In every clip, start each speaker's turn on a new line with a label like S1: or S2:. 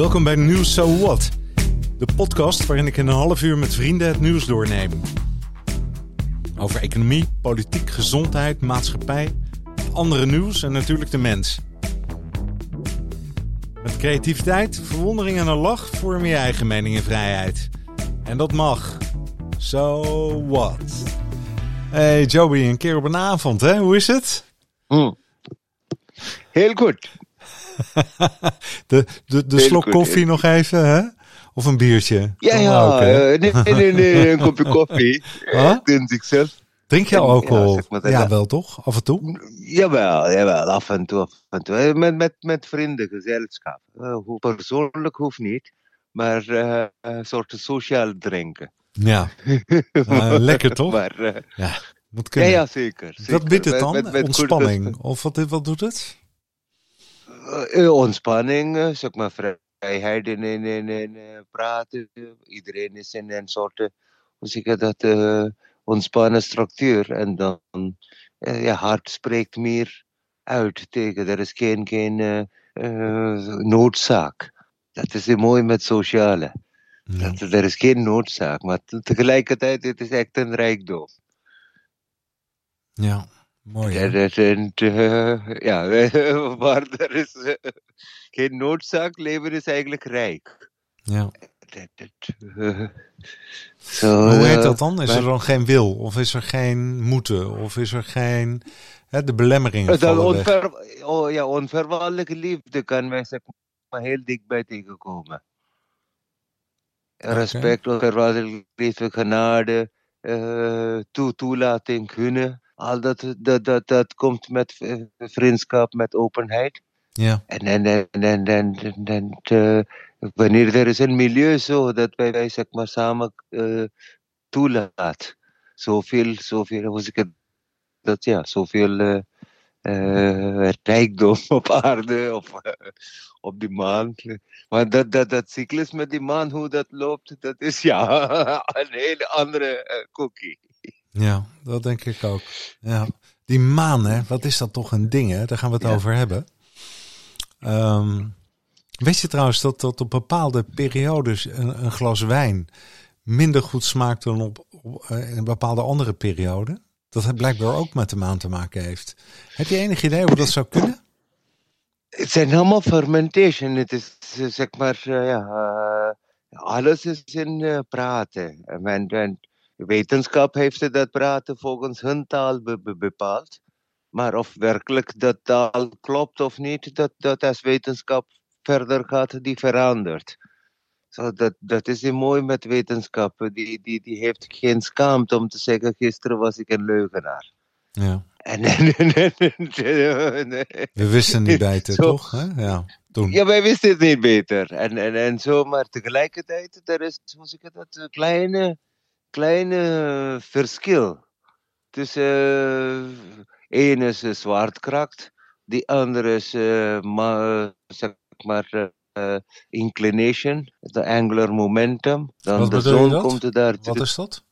S1: Welkom bij Nieuws So What, de podcast waarin ik in een half uur met vrienden het nieuws doorneem. Over economie, politiek, gezondheid, maatschappij, andere nieuws en natuurlijk de mens. Met creativiteit, verwondering en een lach vorm je eigen mening en vrijheid. En dat mag. So what? Hey Joby, een keer op een avond, hè? Hoe is het?
S2: Mm. Heel goed.
S1: De de, de slok koffie nog even, hè? Of een biertje?
S2: Ja, ja.
S1: ook,
S2: eh, nee, nee, nee, een kopje koffie.
S1: Huh?
S2: In zichzelf.
S1: Drink je
S2: ja,
S1: alcohol?
S2: zeg maar,
S1: ja,
S2: ja.
S1: wel toch? Af en toe?
S2: Jawel, jawel, af en toe, af en toe. Eh, Met, met, met vrienden, gezelschap. Eh, hoe- persoonlijk hoeft niet, maar eh, een soort sociaal drinken.
S1: Ja. Eh, lekker toch?
S2: Maar, eh,
S1: Ja, moet
S2: ja,
S1: kunnen.
S2: ja, zeker.
S1: Wat biedt het dan?
S2: met- met goede-
S1: Ontspanning? Of wat, wat doet het?
S2: Eh, eh, ontspanning, eh, zeg maar vrijheid in, in, in, in eh, praten. Iedereen is in een soort, eh, hoe zeg je dat, eh, ontspannen structuur. En dan, eh, ja, hart spreekt meer uit tegen. Er is geen, geen eh, eh, noodzaak. Dat is mooi met sociale. Dat, er is geen noodzaak, maar te- tegelijkertijd het is echt een rijkdom.
S1: ja. Mooi.
S2: dat, eh, ja, waar er is eh, geen noodzaak, leven is eigenlijk rijk.
S1: Ja.
S2: Dat, dat, eh, zo,
S1: Hoe heet dat dan? Is er
S2: maar-
S1: dan geen wil? Of is er geen moeten? Of is er geen... Hè, de belemmeringen
S2: Dat onver, ja, onverwaardelijke liefde kan wij zeg maar heel dichtbij tegenkomen. Respect, onverwaardelijke liefde, genade, toe, toelating, gunnen. Al dat, dat, dat, dat komt met eh, vriendschap, met openheid.
S1: Ja.
S2: En, en, en, en, en, eh, wanneer er is een milieu zo dat wij, wij zeg maar samen eh, toelaat. Zoveel, zoveel, hoe zeg ik het, dat ja, zoveel eh, eh, rijkdom op aarde of eh, op die maan. Maar dat, dat, dat cyclus met die maan, hoe dat loopt, dat is ja, een hele andere eh, cookie.
S1: Ja, dat denk ik ook. Ja. Die maan, hè? Wat is dat toch een ding, hè? Daar gaan we het
S2: Ja.
S1: over hebben. Ehm, weet je trouwens dat, dat op bepaalde periodes een, een glas wijn minder goed smaakt dan op, op eh, in een bepaalde andere periode? Dat het blijkbaar ook met de maan te maken heeft. Heb je enig idee hoe dat zou kunnen?
S2: Het zijn allemaal fermentation. Het is eh, zeg maar, eh, ja, eh, alles is in eh, praten. En, en wetenschap heeft dat praten volgens hun taal be- be- bepaald. Maar of werkelijk dat taal klopt of niet, dat, dat als wetenschap verder gaat, die verandert. Zo, dat, dat is mooi met wetenschap. Die, die, die heeft geen schaamte om te zeggen, gisteren was ik een leugenaar.
S1: Ja.
S2: En, en, en, en- en-
S1: We wisten niet beter,
S2: Zo.
S1: toch? Hè? Ja, toen.
S2: Ja, wij wisten het niet beter. En, en, en zo, maar tegelijkertijd, er is, zeg ik dat, een kleine, kleine verschil. Tussen, uh, één is uh, zwaartekracht, die andere is, uh, ma, zeg maar, inclination, de angular momentum. Dan
S1: Wat
S2: de zon komt daar
S1: Wat is dat?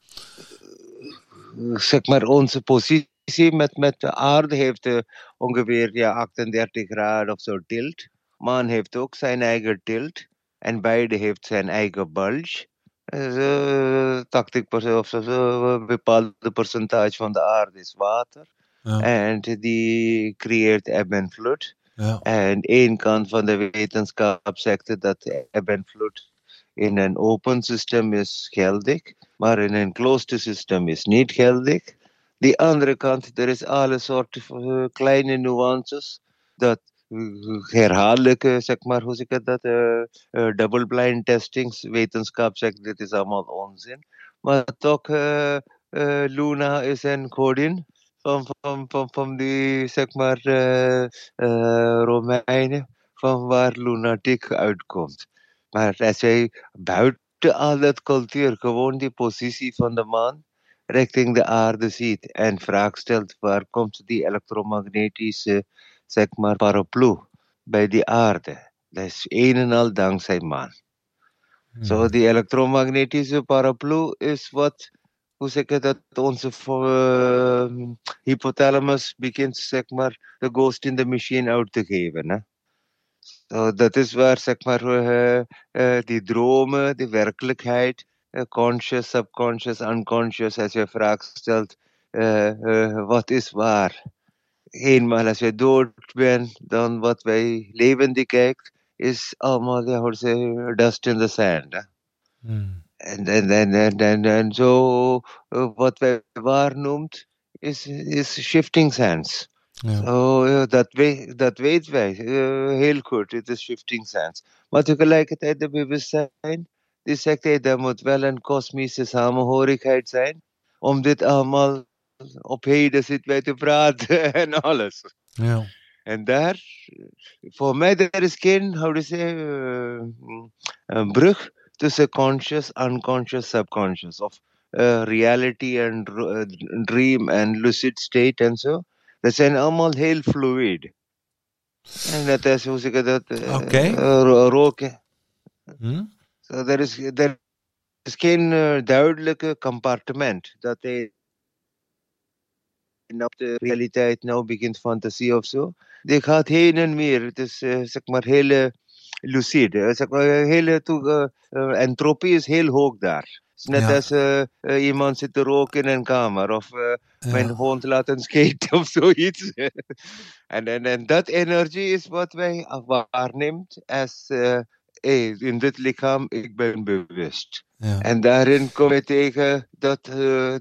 S2: zeg maar, onze positie met, met de aarde heeft uh, ongeveer ja, 38 graden of zo tilt. Maan heeft ook zijn eigen tilt. En beide heeft zijn eigen bulge. 80% of zo, een bepaalde percentage van de aarde is water.
S1: Ja.
S2: En die creëert ebb en vloed.
S1: Ja.
S2: En één kant van de wetenschap zegt dat ebb en vloed in een open systeem is geldig, maar in een closed systeem is niet geldig. Die andere kant, er is alle soorten uh, kleine nuances dat herhaaldelijke, zeg maar, hoe zeg ik dat, uh, double blind testings, wetenschap zegt dit is allemaal onzin. Maar toch, Luna is een godin van, van, van, van die, zeg maar, Romeinen, van waar lunatiek uitkomt. Maar als jij buiten al dat cultuur gewoon die positie van de maan richting de aarde ziet en vraag stelt waar komt die elektromagnetische zeg maar paraplu bij die aarde. Dat is een en al dankzij maan. Zo, so,
S1: Hmm.
S2: die elektromagnetische paraplu is wat, hoe zeg ik dat, onze uh, hypothalamus begint zeg maar de ghost in the machine uit te geven. Hè? So, dat is waar, zeg maar, uh, uh, die dromen, die werkelijkheid, conscious, subconscious, unconscious, als je vraag stelt, wat is waar? Eenmaal als je dood bent, dan wat wij levendig kijkt, is allemaal, ja, hoe ze, dust in the sand. Hmm. En, en, en, en, en, en zo, wat wij waar noemt, is, is shifting sands. Ja. So, dat, weet, dat weten wij uh, heel goed. Het is shifting sands. Maar tegelijkertijd de bewustzijn, die zegt hey, er moet wel een kosmische samenhorigheid zijn. Om dit allemaal op heden zitten wij te praten en alles.
S1: Ja.
S2: En daar, voor mij, er is geen, how to say, uh, een brug tussen conscious, unconscious, subconscious. Of uh, reality and uh, dream and lucid state en zo. Dat zijn allemaal heel fluid. En dat is hoe zeg ik dat?
S1: Uh, okay.
S2: roken. Hmm? So er, is, er is geen uh, duidelijke compartiment dat hij op de realiteit nou begint fantasie of zo. Die gaat heen en weer. Het is uh, zeg maar heel lucide. Zeg maar, hele, uh, entropie is heel hoog daar is net ja. als uh, uh, iemand zit te roken in een kamer of uh, ja. mijn hond laten skaten of zoiets. en, en, en dat energie is wat wij waarneemt als hey, in dit lichaam, ik ben bewust.
S1: Ja.
S2: En daarin kom je tegen dat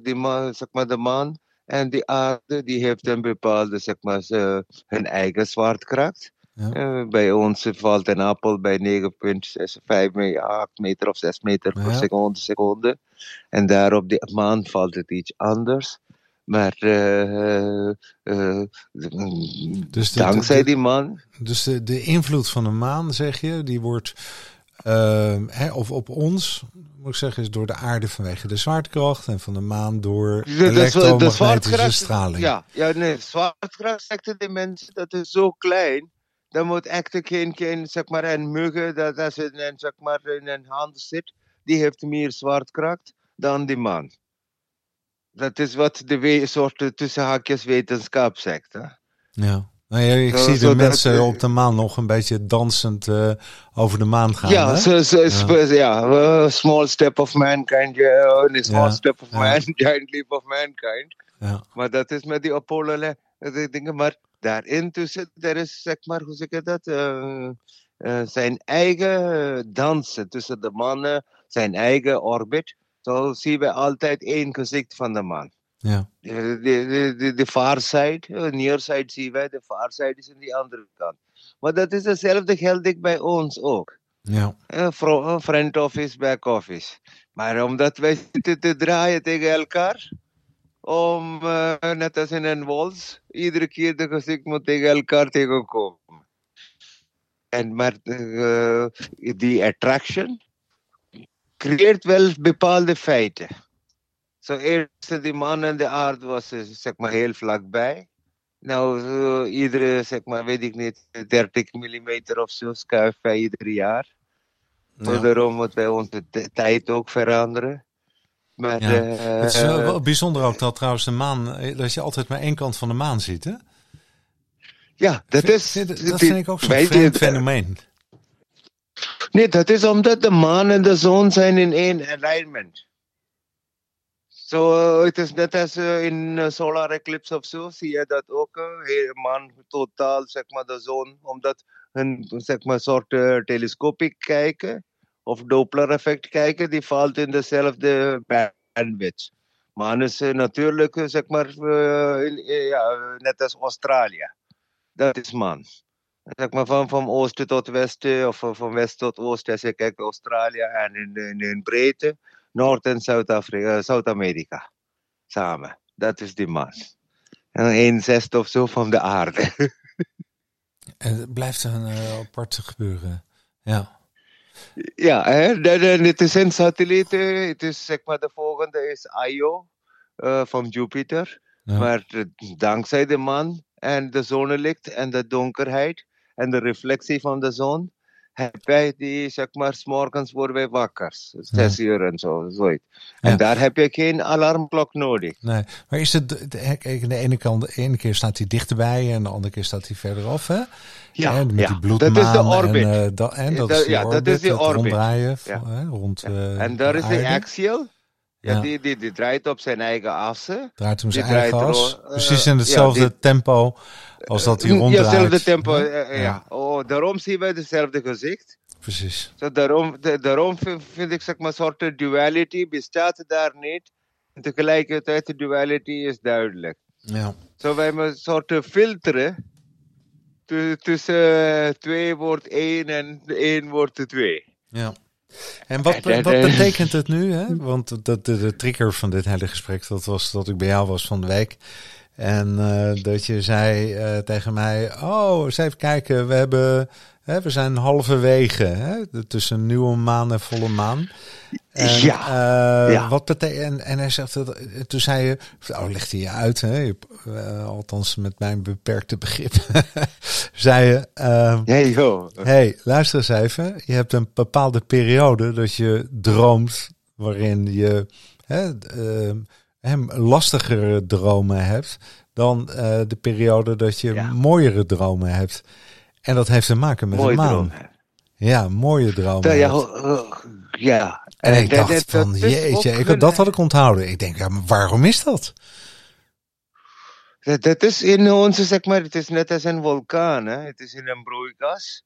S2: die man, zeg maar, de man en die aarde, die heeft een bepaalde, zeg maar, hun eigen zwaartekracht. Ja. Uh, bij ons valt een appel bij 9,65 meter of 6 meter per seconde, seconde. En daar op de maan valt het iets anders. Maar uh, uh, dus de, dankzij
S1: de,
S2: die maan.
S1: Dus de, de invloed van de maan, zeg je, die wordt hè, of op ons, moet ik zeggen, is door de aarde vanwege de zwaartekracht en van de maan door de, elektromagnetische straling.
S2: Ja, ja nee, zwaartekracht zegt de mensen dat is zo klein dan moet echt geen, geen zeg maar, een muggen dat als in een, zeg maar, in een hand zit, die heeft meer zwaartekracht dan die man. Dat is wat de soort tussen haakjes wetenschap zegt. Hè?
S1: Ja. Nou ja, ik zie de mensen dat, op de maan nog een beetje dansend uh, over de maan gaan.
S2: Ja, so, so, ja. ja uh, small step of mankind, yeah, small ja. step of man, giant leap of mankind.
S1: Ja.
S2: Maar dat is met die Apollo dingen. Maar daarin tussen, er is zeg maar, hoe zeg je dat? Zijn eigen dansen tussen de mannen, zijn eigen orbit. Zo zien we altijd één gezicht van de man.
S1: Ja.
S2: De, de, de, de far side, near side wij, de far side is aan die andere kant. Maar dat is hetzelfde geldig bij ons ook.
S1: Ja.
S2: Uh, front office, back office. Maar omdat wij zitten te draaien tegen elkaar, om uh, net als in een wals, iedere keer de gezicht moet tegen elkaar tegenkomen. En maar uh, die attraction creëert wel bepaalde feiten. Zo eerst de man en de aarde was zeg maar heel vlakbij. Nou, iedere, zeg maar, weet ik niet, 30 mm of zo schuift wij ieder jaar. Ja. Daarom moeten wij onze tijd ook veranderen. Maar, ja.
S1: uh, het is wel bijzonder ook dat trouwens de maan, eh, dat je altijd maar één kant van de maan ziet, hè?
S2: Ja, dat is...
S1: Dat vind ik ook zo'n vreemd fenomeen.
S2: Nee, dat is omdat de maan en de zon zijn in één alignment. So, het is net als uh, in uh, solar eclipse of zo, zie je dat ook. Uh, maan totaal, zeg maar, de zon, omdat hun, zeg maar, soort telescopiek kijken of Doppler-effect kijken, die valt in dezelfde bandwidth. Maan is natuurlijk, eh, zeg maar, uh, ja, net als Australië. Dat is maan. Zeg maar van, van oosten tot westen, of van west tot oosten, als je kijkt Australië en in, in, in breedte, Noord- en Zuid-Afrika, Zuid-Amerika. Samen. Dat is die maan. En een zesde of zo van de aarde.
S1: en het blijft een uh, apart gebeuren. Ja.
S2: Ja, hè, het is een satelliet. Het is zeg maar de volgende is Io uh, van Jupiter. Ja. Maar dankzij de maan en de zonnelicht en de donkerheid en de reflectie van de zon heb jij die, zeg maar, s'morgens worden wij wakker. Zes uur en zo, zoiets. En
S1: Ja.
S2: daar heb je geen alarmklok nodig.
S1: Nee, maar is het, de, ene kant, de ene keer staat hij dichterbij en de andere keer staat hij verderaf, hè?
S2: Ja,
S1: met
S2: ja.
S1: die bloedmaan
S2: dat is de orbit.
S1: En, eh, dat, en dat
S2: Ja,
S1: is
S2: ja, dat
S1: orbit,
S2: is die orbit.
S1: ronddraaien
S2: Ja.
S1: van, hè, rond eh,
S2: en daar is de axial. Ja,
S1: Ja.
S2: Die, die, die draait op zijn eigen assen.
S1: Draait
S2: die
S1: zijn eigen as.
S2: eh,
S1: Precies in
S2: ja,
S1: hetzelfde tempo als dat hij
S2: Ja,
S1: ronddraait.
S2: hetzelfde tempo.
S1: Ja,
S2: Oh, daarom zien wij hetzelfde gezicht.
S1: Precies.
S2: Zo daarom, de- daarom vind, ik zeg maar, soort duality bestaat daar niet. En tegelijkertijd de duality is duidelijk.
S1: Ja.
S2: Zo wij een soort filteren tu- tussen twee wordt één en één wordt twee.
S1: ja. En wat, wat
S2: en-
S1: betekent het nu? Hè? Want de, de, de trigger van dit hele gesprek, dat was dat ik bij jou was van de week. En eh, dat je zei eh, tegen mij, oh, eens even kijken, we hebben, hè, we zijn halverwege, hè, tussen nieuwe maan en volle maan. En,
S2: Ja,
S1: eh,
S2: ja.
S1: Wat betekent, en, en hij zegt, dat, toen zei je, oh, legde je uit, hè, althans met mijn beperkte begrip, zei je, eh,
S2: Hey joh.
S1: hey, luister eens even, je hebt een bepaalde periode dat je droomt waarin je hè, eh, hem lastigere dromen hebt dan eh, de periode dat je
S2: Ja.
S1: mooiere dromen hebt. En dat heeft te maken met
S2: Mooi
S1: de maan. Ja, mooie dromen.
S2: Dat- Ja,
S1: en ik dacht
S2: dat-
S1: van,
S2: dat
S1: jeetje, ik, dat had ik onthouden. Ik denk, ja, maar waarom is dat?
S2: Dat, dat is in onze, zeg maar, het is net als een vulkaan, hè? het is in een broeikas.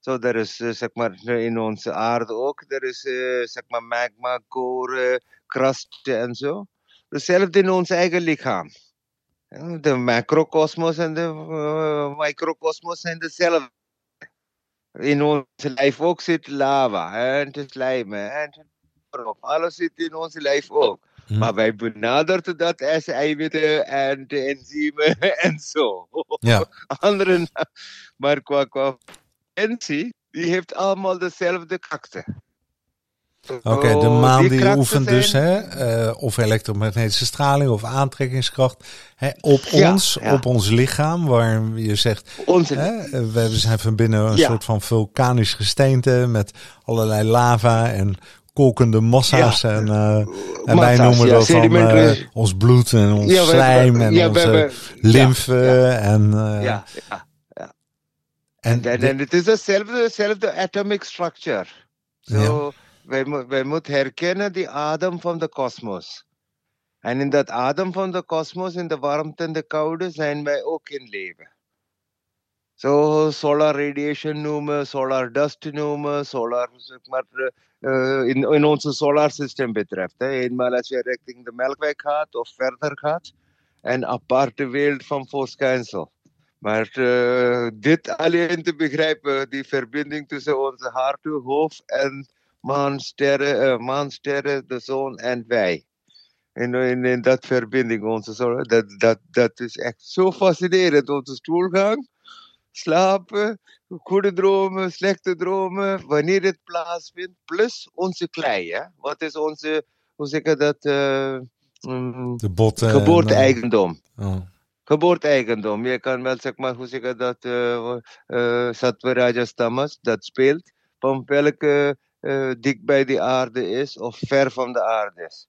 S2: Zo, er is, eh, zeg maar, in onze aarde ook, er is, eh, zeg maar, magma, koren, krasten en zo. Hetzelfde in ons eigen lichaam. De macrocosmos en de eh, microcosmos zijn dezelfde. In ons lijf ook zit lava en het slijmen en alles zit in ons lijf ook.
S1: Hm.
S2: Maar wij benaderen dat als eiwitten en de enzymen en zo.
S1: Ja,
S2: maar qua, qua die heeft allemaal dezelfde krachten.
S1: Oké, de
S2: Oh,
S1: maan die, oefent dus, hè, eh, of elektromagnetische straling of aantrekkingskracht, hè, op
S2: Ja,
S1: ons,
S2: ja.
S1: op ons lichaam, waar je zegt,
S2: Onze,
S1: Hè? eh, We zijn van binnen een
S2: Ja.
S1: soort van vulkanisch gesteente met allerlei lava en kolkende massa's. En, eh, en wij noemen dat dan ons bloed en ons
S2: we
S1: slijm en onze lymfe.
S2: ja,
S1: En,
S2: ja, ja.
S1: en
S2: En, het is dezelfde, atomic structure. Zo, wij, wij moeten herkennen die adem van de kosmos. En in dat adem van de kosmos, in de warmte en de koude, zijn wij ook in leven. Zo solar radiation noemen, solar dust noemen, solar, zeg maar, eh, eh, in, in onze solar system betreft. Hè. Eenmaal als je richting de Melkweg gaat of verder gaat, een aparte wereld van verschijnsel. Maar eh, dit alleen te begrijpen, die verbinding tussen onze hart, hoofd en maansterren, eh, maansterren, de zon en wij. En in, in dat verbinding, onze zon, dat, dat, dat is echt zo fascinerend. Onze stoelgang, slapen, goede dromen, slechte dromen, wanneer het plaatsvindt, plus onze klei. Hè? Wat is onze, hoe zeg je dat, eh, mm,
S1: de botten. en,
S2: geboorte-eigendom?
S1: eh, oh.
S2: Geboorte-eigendom. Je kan wel, zeg maar, hoe zeg je dat, uh, uh, Sattva Rajas Tamas, dat speelt, van welke uh, dik bij de aarde is of ver van de aarde is.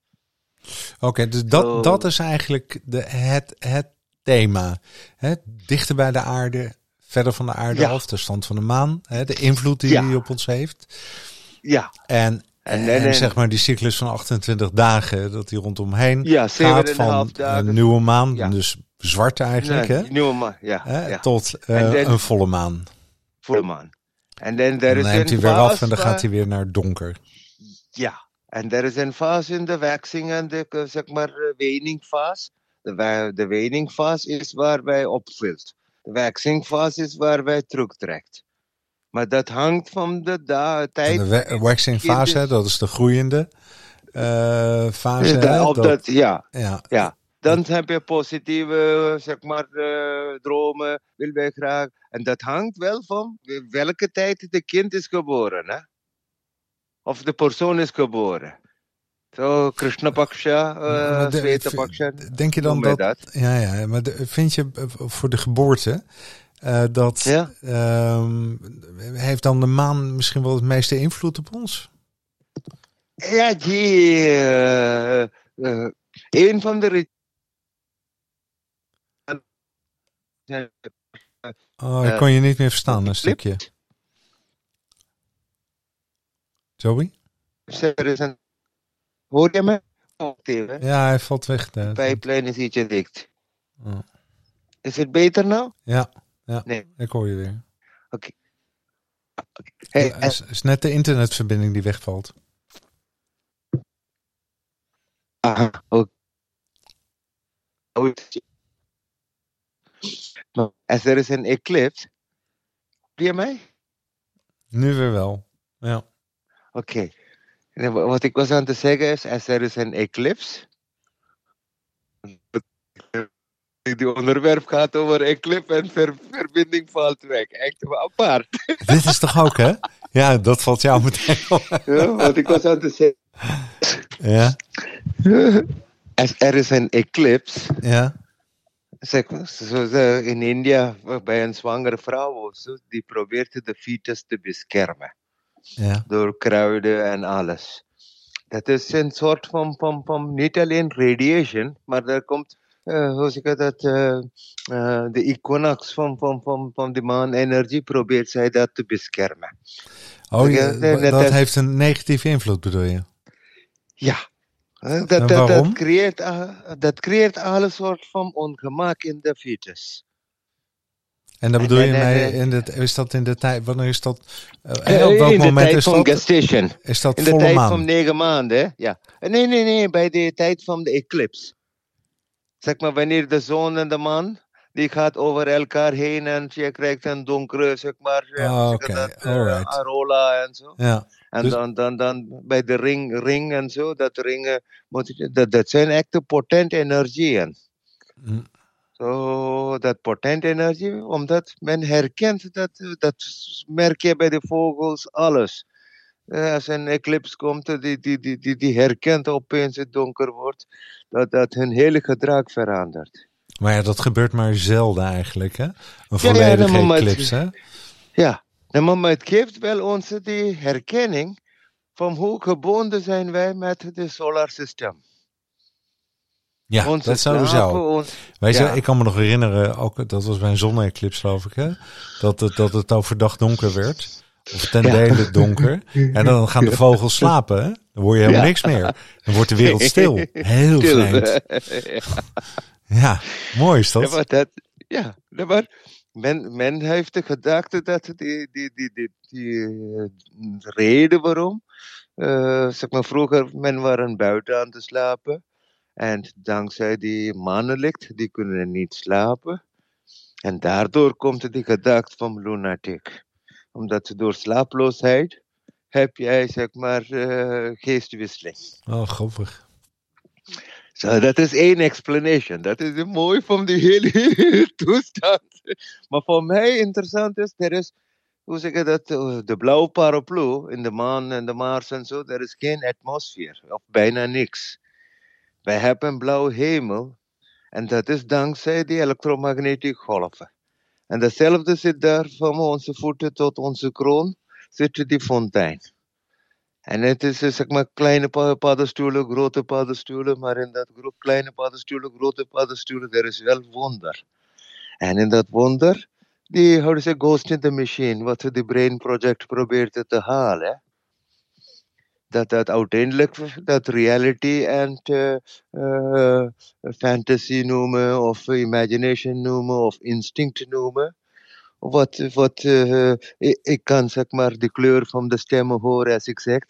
S1: Oké, dus dat, dat is eigenlijk de, het, het thema. Hè? Dichter bij de aarde, verder van de aarde
S2: Ja.
S1: af, de stand van de maan, hè? de invloed die
S2: Ja.
S1: die op ons heeft.
S2: Ja,
S1: En,
S2: En-
S1: en, zeg maar die cyclus van 28 dagen, dat die rondomheen
S2: ja,
S1: gaat
S2: 7,5
S1: van
S2: dagen.
S1: een nieuwe maan,
S2: Ja.
S1: dus zwart eigenlijk,
S2: Nee,
S1: hè?
S2: nieuwe maan, ja.
S1: hè,
S2: ja.
S1: tot eh, een volle maan.
S2: Volle maan. En dan
S1: Dan
S2: there is
S1: neemt hij weer af
S2: fase
S1: en dan gaat hij weer naar donker.
S2: Ja, en er is een fase in de waxing en de eh, zeg maar eh, weningfase. De, wa- de weningfase is waar wij opvult. De waxingfase is waar wij terugtrekt. Maar dat hangt van de da-
S1: En
S2: tijd.
S1: de wa- waxing fase, dat is de groeiende eh, fase.
S2: Op
S1: dat-
S2: dat, ja,
S1: ja.
S2: ja. Dan heb je positieve zeg maar, eh, dromen, wil wij graag. En dat hangt wel van welke tijd het kind is geboren. Hè? Of de persoon is geboren. Zo, Krishna Paksha, uh,
S1: de-
S2: Sveta Paksha.
S1: Denk je dan dat,
S2: dat?
S1: Ja, ja, maar de- vind je eh, voor de geboorte, dat
S2: Ja.
S1: ehm, heeft dan de maan misschien wel het meeste invloed op ons?
S2: Ja, die, een van de
S1: Oh, ik
S2: Eh,
S1: kon je niet meer verstaan, een stukje. Joey?
S2: Hoor je me?
S1: Ja, hij valt weg.
S2: De
S1: eh.
S2: pijplijn is ietsje dicht.
S1: Oh.
S2: Is het beter nou?
S1: Ja, ja,
S2: Nee.
S1: ik hoor je weer.
S2: Hey,
S1: Het is, is net de internetverbinding die wegvalt.
S2: Aha, oké. Goed. Als er is een eclipse, hoor je mij?
S1: Nu weer wel. Ja.
S2: Oké. Wa- Wat ik was aan te zeggen is, als er is een eclipse, die onderwerp gaat over eclipse en ver- verbinding valt weg. Echt apart.
S1: Dit is toch ook, hè? Ja, dat valt jou meteen op.
S2: Ja, wat ik was aan te zeggen.
S1: Ja,
S2: Als er is een eclipse,
S1: ja.
S2: Eh, in India bij een zwangere vrouw, of zo, die probeert de fetus te beschermen.
S1: ja.
S2: door kruiden en alles. Dat is een soort van, van, van niet alleen radiation, maar er komt, eh, hoe zeg ik dat, eh, eh, de equinox van, van, van, van de maan-energie probeert zij dat te beschermen.
S1: Oh,
S2: Ja,
S1: dat
S2: als-
S1: heeft een negatieve invloed, bedoel je?
S2: Ja. Eh, Dat, dat, dat, creëert, eh, dat creëert alle soort van ongemak in de fetus.
S1: En dan
S2: En-
S1: bedoel je mee, in de, is dat in de tijd, wanneer is dat, eh,
S2: Eh,
S1: op welk
S2: in de
S1: moment
S2: tijd
S1: is
S2: van
S1: dat?
S2: gestation.
S1: Is dat
S2: In de tijd
S1: maan?
S2: van negen maanden, ja. Eh, Nee, nee, nee, bij de tijd van de eclipse. Zeg maar, wanneer de zon en de maan, die gaat over elkaar heen en je krijgt een donkere, zeg maar, eh,
S1: Ah,
S2: je
S1: oké,
S2: dat, eh, arola en zo.
S1: Ja,
S2: En
S1: Dus-
S2: dan, dan, dan bij de ring, ring en zo, dat ringen, dat, dat zijn echte potent energieën.
S1: Hm.
S2: Zo, dat potent energie, omdat men herkent dat, dat merk je bij de vogels, alles. Eh, Als een eclipse komt, die, die, die, die, die herkent opeens het donker wordt, dat, dat hun hele gedrag verandert.
S1: maar ja, dat gebeurt maar zelden eigenlijk, hè? Een volledige eclipse, hè?
S2: Ja, nou, maar het geeft wel ons die herkenning van hoe gebonden zijn wij met het solar system.
S1: Ja,
S2: Onze
S1: dat sowieso.
S2: ons-
S1: Weet je,
S2: Ja.
S1: ik kan me nog herinneren, ook, dat was bij een zonne-eclipse geloof ik, hè? Dat het, dat het overdag donker werd. Of ten
S2: Ja.
S1: dele donker. En dan gaan de vogels slapen, hè? Dan hoor je helemaal
S2: Ja.
S1: niks meer. Dan wordt de wereld stil. Heel
S2: Stil.
S1: vreemd. Ja, mooi is
S2: Ja,
S1: dat.
S2: maar dat, ja, maar men, men heeft de gedachte dat die, die, die, die, die eh, reden waarom, eh, zeg maar vroeger, men waren buiten aan te slapen. En dankzij die mannenlicht, die kunnen niet slapen. En daardoor komt die gedachte van lunatic. Omdat door slaaploosheid heb jij, zeg maar, eh, geestwisseling.
S1: Oh, grappig.
S2: Zo, dat is één explanation. Dat is mooi van die hele toestand. Maar voor mij interessant is, er is, hoe zeg je dat, eh, de blauwe paraplu in de maan en de Mars en zo, er is geen atmosfeer, of bijna niks. Wij hebben een blauwe hemel, en dat is dankzij die elektromagnetische golven. En datzelfde zit daar van onze voeten tot onze kroon, zit die fontein. En het is eh, zeg maar kleine pa- paddenstoelen, grote paddenstoelen, maar in dat groep kleine paddenstoelen, grote paddenstoelen, er is wel wonder. En in dat wonder, die houden ze ghost in the machine, wat de Brain Project probeert te halen. Dat dat uiteindelijk dat reality en eh, eh, fantasy noemen, of imagination noemen, of instinct noemen. Wat, wat eh, ik, ik kan zeg maar de kleur van de stemmen horen als ik zeg.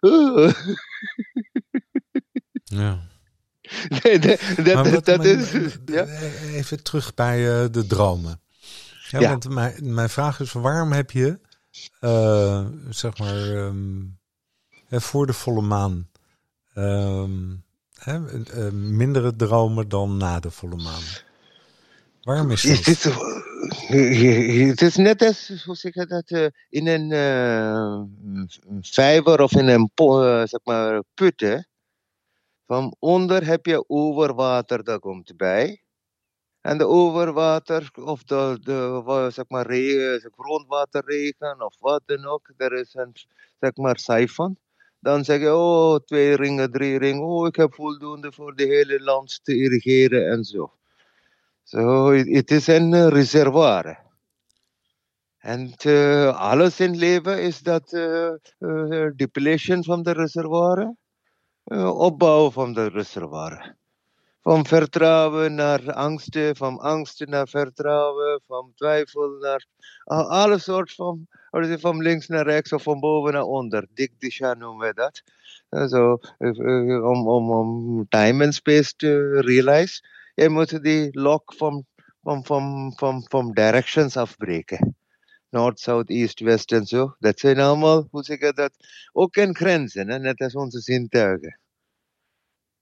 S1: Ja.
S2: Nee, dat, dat,
S1: Maar wat-
S2: dat
S1: maar-
S2: is. Ja?
S1: Even terug bij eh, de dromen. Ja,
S2: Ja.
S1: Want mijn, mijn vraag is, waarom heb je, eh, zeg maar, ehm, voor de volle maan ehm, hè, eh, mindere dromen dan na de volle maan? Waarom is dat?
S2: is, eh, het is net als, dat, eh, in een eh, vijver of in een eh, zeg maar, put. Van onder heb je overwater, dat komt bij. En de overwater of de, de zeg maar, regen, grondwaterregen of wat dan ook. Er is een zeg maar, sifon. Dan zeg je, oh, twee ringen, drie ringen. Oh, ik heb voldoende voor de hele land te irrigeren en zo. Zo, het is een reservoir. And uh, alles in leven is dat uh, uh, depletion van de reservoir, opbouw van de reservoir. Van vertrouwen naar angsten, van angsten naar vertrouwen, van twijfel naar alle soorten van, van links naar rechts of van boven naar onder. Dik disha noemen we dat. So, om, om, om time and space te realize, je moet die lock van, van, van, van, van directions afbreken. Noord, South, East, West en zo. Dat zijn allemaal, hoe zeg je dat, ook in grenzen, hè? net als onze zintuigen.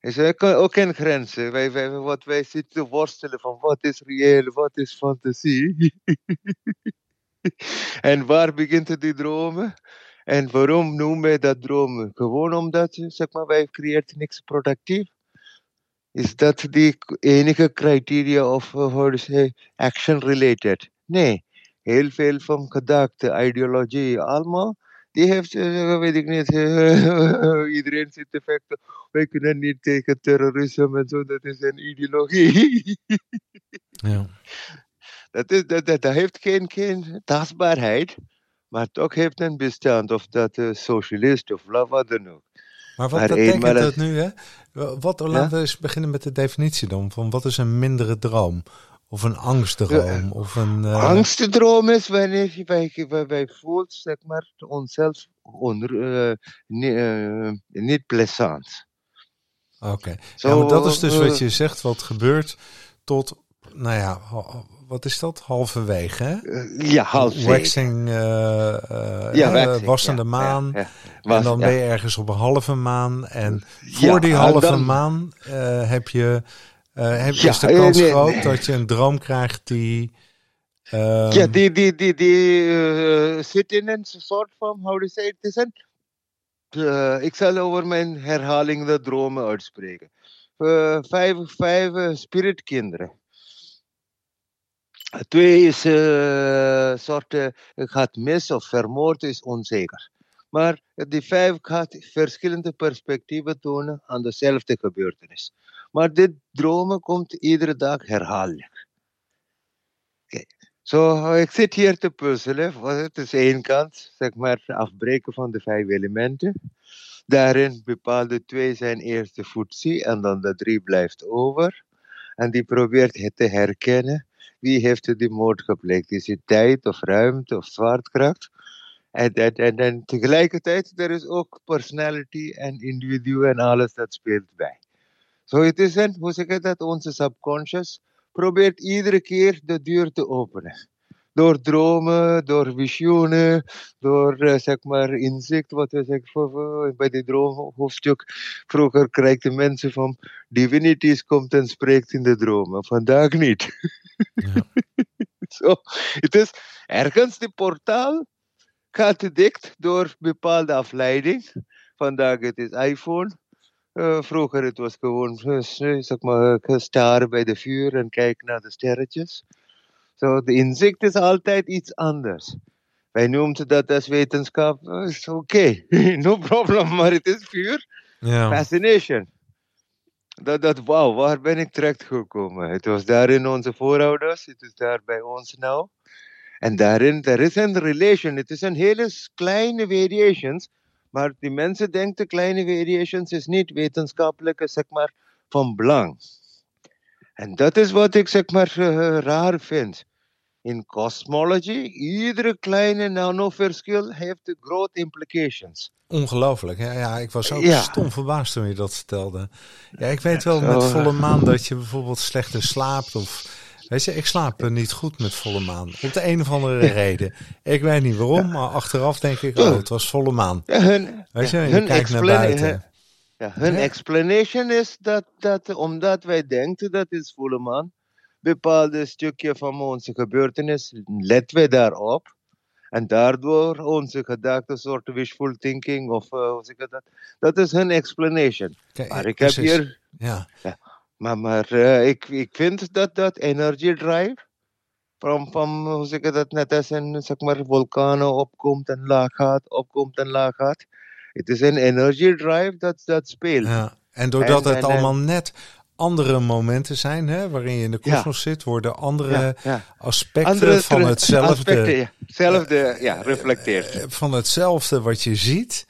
S2: Is ook in grenzen. Wij, wij, wat wij zitten te worstelen van wat is reëel, wat is fantasie. en waar begint die dromen? En waarom noemen wij dat dromen? Gewoon omdat, zeg maar, wij creëren niks productief. Is dat de enige criteria of, how to say, action related? Nee heel veel van gedachten, ideologie, allemaal. Die heeft, uh, weet ik niet, uh, iedereen zit te vechten. Wij kunnen niet tegen terrorisme en zo, dat is een ideologie. ja. dat, is, dat, dat, dat heeft geen, geen tastbaarheid, maar toch heeft een bestand, of dat uh, socialist of wat dan ook.
S1: Maar wat betekent dat nu, hè? Wat, laten we eens beginnen met de definitie dan, van wat is een mindere droom? Of een angstdroom? Of een, uh...
S2: Angstdroom is wanneer je bij, bij voelt, zeg maar, onszelf onder, uh, niet, uh, niet plezant.
S1: Oké, okay. ja, maar dat is dus wat je zegt, wat gebeurt tot, nou ja, wat is dat? Halverwege, hè?
S2: ja, halverwege.
S1: Waxing, ja, waxing, wassende ja, maan. Ja, Was, en dan ben je ergens op een halve maan. En voor die halve dan, maan heb je heb, is de kans nee, groot nee. dat je een droom krijgt die...
S2: Um... Ja, die, die, die, die zit in een soort van, how to say, het is ik zal over mijn herhaling de dromen uitspreken. Vijf vijf spiritkinderen. Twee is uh, soort uh, gaat mis of vermoord is onzeker. Maar die vijf gaat verschillende perspectieven tonen aan dezelfde gebeurtenis. Maar dit dromen komt iedere dag herhaaldelijk. Okay. Zo, ik zit hier te puzzelen. Het is één kant, zeg maar, afbreken van de vijf elementen. Daarin bepaalde twee zijn eerste voetzie en dan de drie blijft over. En die probeert het te herkennen. Wie heeft die moord gepleegd? Is het tijd of ruimte of zwaartekracht? En, en, en, tegelijkertijd, er is ook personality en individu en alles dat speelt bij. Zo het is een, hoe zeg ik dat, onze subconscious probeert iedere keer de deur te openen. Door dromen, door visioenen, door uh, zeg maar inzicht, wat we zeggen bij de droomhoofdstuk. Vroeger krijgen mensen van divinities komt en spreekt in de dromen. Vandaag niet. Ja. Zo, het is ergens de portaal gaat dicht door bepaalde afleiding. Vandaag het is iPhone, uh, vroeger het was gewoon, uh, zeg maar, staren bij de vuur en kijken naar de sterretjes. Zo, so, de inzicht is altijd iets anders. Wij noemden dat als wetenschap, uh, is oké, okay. no problem, maar het is. Yeah. Fascination. Dat, dat, wauw, waar ben ik terecht gekomen? Het was daar in onze voorouders, het is daar bij ons nou. En daarin, er is een relation, het is een hele kleine variations, maar die mensen denken kleine variations is niet wetenschappelijk zeg maar, van belang. En dat is wat ik zeg maar uh, raar vind. In cosmology, iedere kleine nanoverschil heeft grote implications.
S1: Ongelooflijk. Ja, ja, ik was ook ja. stom verbaasd toen je dat vertelde. Ja, ik weet wel met volle maan dat je bijvoorbeeld slechter slaapt of Weet je, ik slaap niet goed met volle maan. Op de een of andere reden. Ik weet niet waarom, maar achteraf denk ik, oh, het was volle maan. Hun, Weet je, je hun kijkt naar buiten.
S2: Ja, hun explanation is dat, dat omdat wij denken dat is volle maan, bepaalde stukje van onze gebeurtenis, letten wij daarop. En daardoor onze gedachten, soort wishful thinking, of uh, hoe zeg ik dat? Dat is hun explanation.
S1: Kijk, maar ik heb hier... Ja. ja.
S2: Maar, maar uh, ik, ik vind dat dat energy drive, van, van hoe zeg ik dat, net als een zeg maar, vulkanen opkomt en laag gaat, opkomt en laag gaat. Het is een energy drive dat, dat speelt.
S1: Ja. En doordat en, het en, allemaal net andere momenten zijn, hè, waarin je in de kosmos ja. zit, worden andere ja, ja. aspecten andere van hetzelfde,
S2: aspecten, hetzelfde ja, reflecteert.
S1: Uh, van hetzelfde wat je ziet,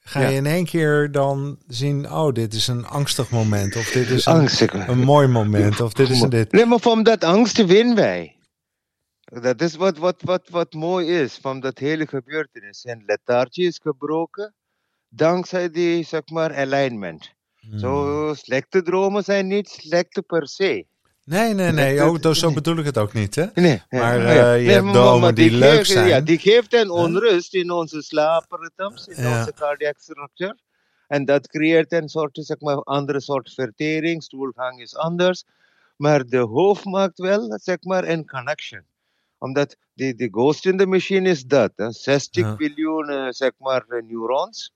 S1: ga je in één keer dan zien, oh, dit is een angstig moment, of dit is een, een mooi moment, of dit is een dit.
S2: Nee, maar van dat angst winnen wij. Dat is wat, wat, wat, wat mooi is van dat hele gebeurtenis. En lethargie is gebroken dankzij die, zeg maar, alignment. Hmm. Zo, slechte dromen zijn niet slechte per se.
S1: Nee, nee, nee. Oh, dat, zo bedoel ik het ook niet, hè? Nee. Maar uh, je nee, hebt dromen die, die leuk geeft, zijn.
S2: Ja, die geeft een onrust in onze slaapritmes, in ja. onze cardiac structure. En dat creëert een soort, zeg maar, andere soort vertering. Stoelgang is anders. Maar de hoofd maakt wel, zeg maar, een connection. Omdat de, de ghost in the machine is dat. 60 ja. biljoen, uh, zeg maar, neurons.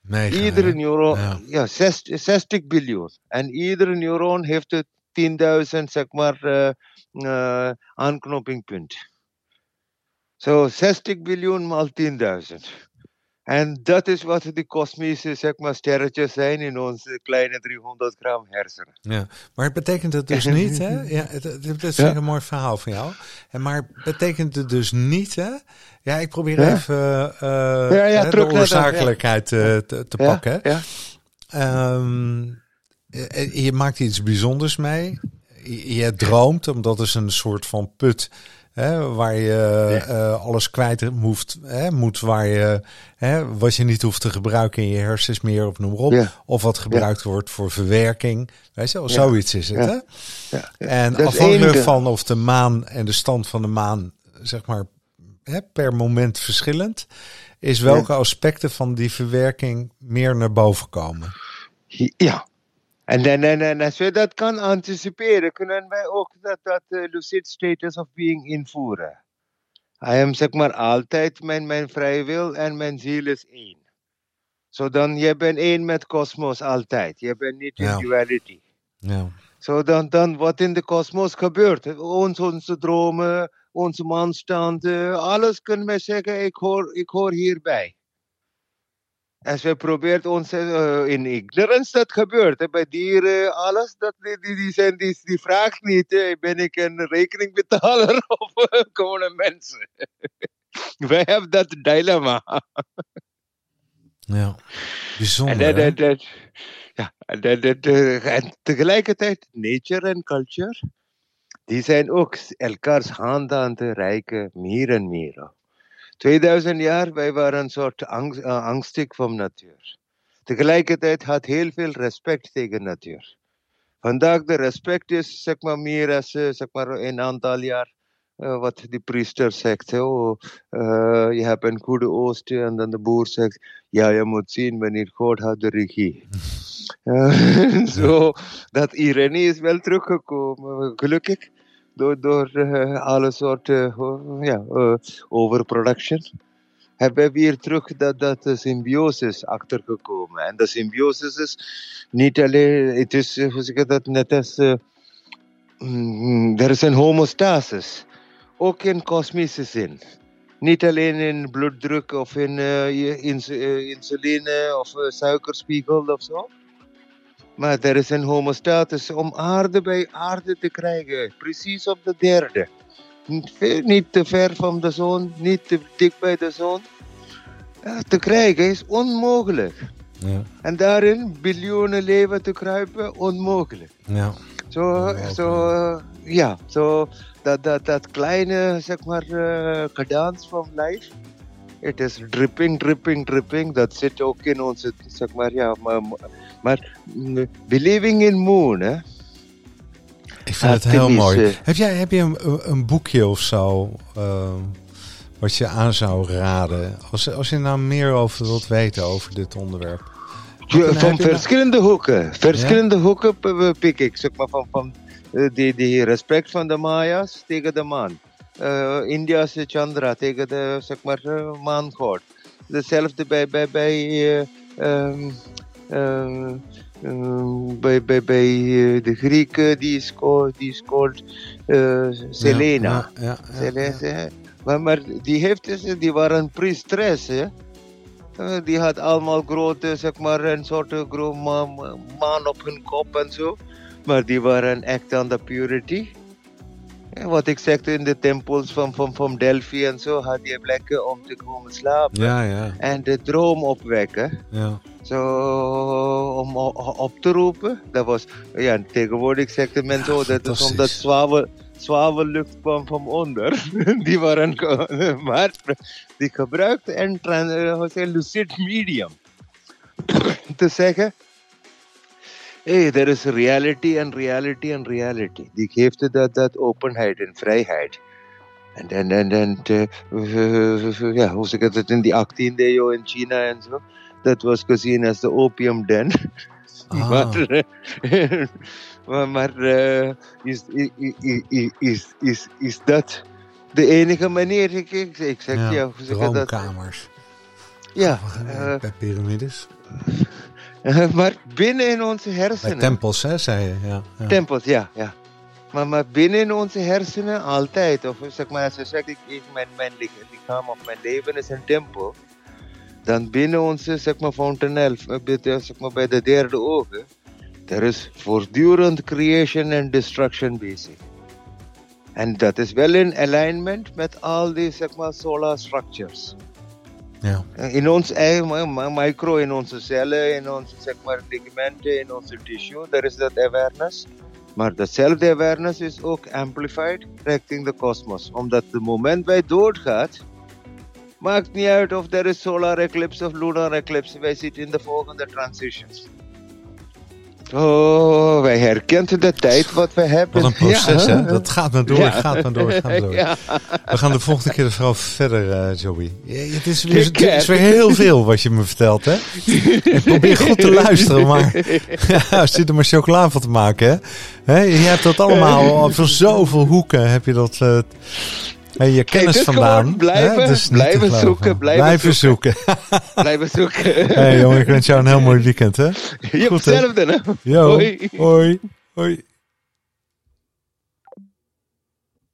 S2: Mega, iedere neuron, ja, ja 60, 60 biljoen. En iedere neuron heeft 10.000 zeg maar uh, uh, aanknopingpunt. Zo so, 60 biljoen maal 10.000. En dat is wat de kosmische zeg maar, sterretjes zijn in onze kleine 300 gram hersenen.
S1: Ja, maar het betekent het dus niet, hè? Ja, het, het, is ja. een mooi verhaal van jou. En maar betekent het dus niet, hè? Ja, ik probeer ja. even uh, ja, de oorzakelijkheid uh, te, te pakken. Ja. Um, je maakt iets bijzonders mee. Je, je droomt, omdat het een soort van put Hè, waar je uh, alles kwijt moet, hè, moet waar je, hè, wat je niet hoeft te gebruiken in je hersens meer of noem maar op. Ja. Of wat gebruikt ja. wordt voor verwerking. Weet je, of zoiets is het. Hè? En afhankelijk van of de maan en de stand van de maan, zeg maar, hè, per moment verschillend, is welke aspecten van die verwerking meer naar boven komen.
S2: Ja, en, en, en, en als we dat kan anticiperen, kunnen wij ook dat, dat uh, lucid status of being invoeren. I am zeg maar altijd mijn, mijn vrije wil en mijn ziel is één. Zo dan, je bent één met kosmos altijd. Je bent niet in ja. duality. Ja. Zo dan, dan wat in de kosmos gebeurt. Ons, onze dromen, onze manstanden, alles kunnen wij zeggen, ik hoor, ik hoor hierbij. Als we proberen ons uh, in ignorance dat gebeurt. Hè, bij dieren, alles, dat, die, die, die, zijn, die, die vraagt niet, hè, ben ik een rekeningbetaler of gewone mensen? Wij hebben dat dilemma.
S1: ja, bijzonder. En, dat, dat,
S2: ja, dat, dat, en tegelijkertijd, nature en culture, die zijn ook elkaars handen aan te reiken, meer en meer. 2000 jaar, wij waren een soort angst, uh, angstig van natuur. Tegelijkertijd had heel veel respect tegen natuur. Vandaag de respect is zeg maar meer als uh, zeg maar een aantal jaar uh, wat de priester zegt. Oh, uh, je hebt een goede oost en dan de boer zegt, ja je moet zien wanneer God had de regie. Zo, dat ironie is wel teruggekomen, gelukkig door, door uh, alle soorten uh, ja, uh, overproduction, hebben we weer terug dat, dat symbiosis achtergekomen. En de symbiosis is niet alleen, het is, hoe zeg dat, net als, mm, er is een homostasis. Ook in kosmische zin. Niet alleen in bloeddruk of in insuline of suikerspiegel of zo. Maar er is een homostatus om aarde bij aarde te krijgen. Precies op de derde. Niet te ver van de zon, niet te dik bij de zon. te krijgen is onmogelijk. Ja. En daarin biljoenen leven te kruipen, onmogelijk. Ja. Zo, zo ja, zo dat, dat, dat kleine, zeg maar, uh, van life. Het is dripping, dripping, dripping. Dat zit ook in onze, zeg maar, ja, maar, maar Believing in Moon, hè?
S1: Ik vind het heel mooi. Heb jij heb je een, een boekje of zo uh, wat je aan zou raden? Als, als je nou meer over wilt weten over dit onderwerp.
S2: van verschillende hoeken. Verschillende ja? hoeken pik ik. Zeg maar van, van die, die respect van de Mayas tegen de maan. Uh, India's Chandra tegen de zeg maar, maangod. Hetzelfde bij, bij, bij uh, Um, bij, bij, bij uh, de Grieken, die is called, die is called uh, Selena.
S1: Ja, ja, ja,
S2: Selena. Maar, maar die, heeft, dus, die waren priesteres. Hè? Uh, die had allemaal grote, zeg maar, een soort grote maan op hun kop en zo. Maar die waren echt aan de purity. Wat ik zegde in de tempels van, van, van Delphi en zo, had je plekken om te komen slapen.
S1: Ja, ja.
S2: En de droom opwekken.
S1: Ja.
S2: Zo, om op te roepen. Dat was, ja, tegenwoordig zeggen mensen, ja, oh, dat is omdat zwavel, zwavellucht kwam van onder. die waren, maar die gebruikte een lucid medium. te zeggen, hey, there is reality and reality and reality. Die geeft dat, dat openheid en vrijheid. En, en, en, en uh, ja, hoe zeg ik het, in die 18e eeuw in China en zo. Dat was gezien als de opium den.
S1: Ah.
S2: maar maar, maar uh, is, is, is, is, is dat de enige manier? Ik, ik, zeg ja,
S1: ja
S2: hoe zeg je dat? Ja.
S1: Bij piramides.
S2: maar binnen in onze hersenen.
S1: Bij tempels, hè, zei je. Ja, ja.
S2: Tempels, ja, ja. Maar, maar binnen in onze hersenen altijd. Of zeg maar, als je zegt, ik, ik, mijn, mijn lichaam of mijn leven is een tempel. Dan binnen onze, zeg maar, fontanel, zeg maar, bij de derde ogen. Er is voortdurend creation en destruction bezig. En dat is wel in alignment met al die, zeg maar, solar structures.
S1: Ja.
S2: In ons eigen micro, in onze cellen, in onze zeg maar, in onze tissue, there is that awareness. Maar datzelfde awareness is ook amplified richting de kosmos. Omdat het moment wij doodgaat, maakt niet uit of er is solar eclipse of lunar eclipse. Wij zitten in de volgende transitions. Oh, wij herkennen de tijd wat we hebben.
S1: Wat een proces, hè? Dat gaat maar door, ja. gaat maar door, gaat maar door. Ja. We gaan de volgende keer vooral verder, uh, Joey. het, is weer, het is weer heel veel wat je me vertelt, hè? Ik probeer goed te luisteren, maar ja, je er maar chocola van te maken, hè? Je hebt dat allemaal, van zoveel hoeken heb je dat... Uh, Hey, je kennis vandaan.
S2: Blijven,
S1: dus
S2: blijven zoeken, blijven,
S1: blijven zoeken.
S2: blijven zoeken.
S1: hey, jongen, ik wens jou een heel mooi weekend, hè?
S2: Je hetzelfde, hè?
S1: Yo, hoi. hoi. hoi.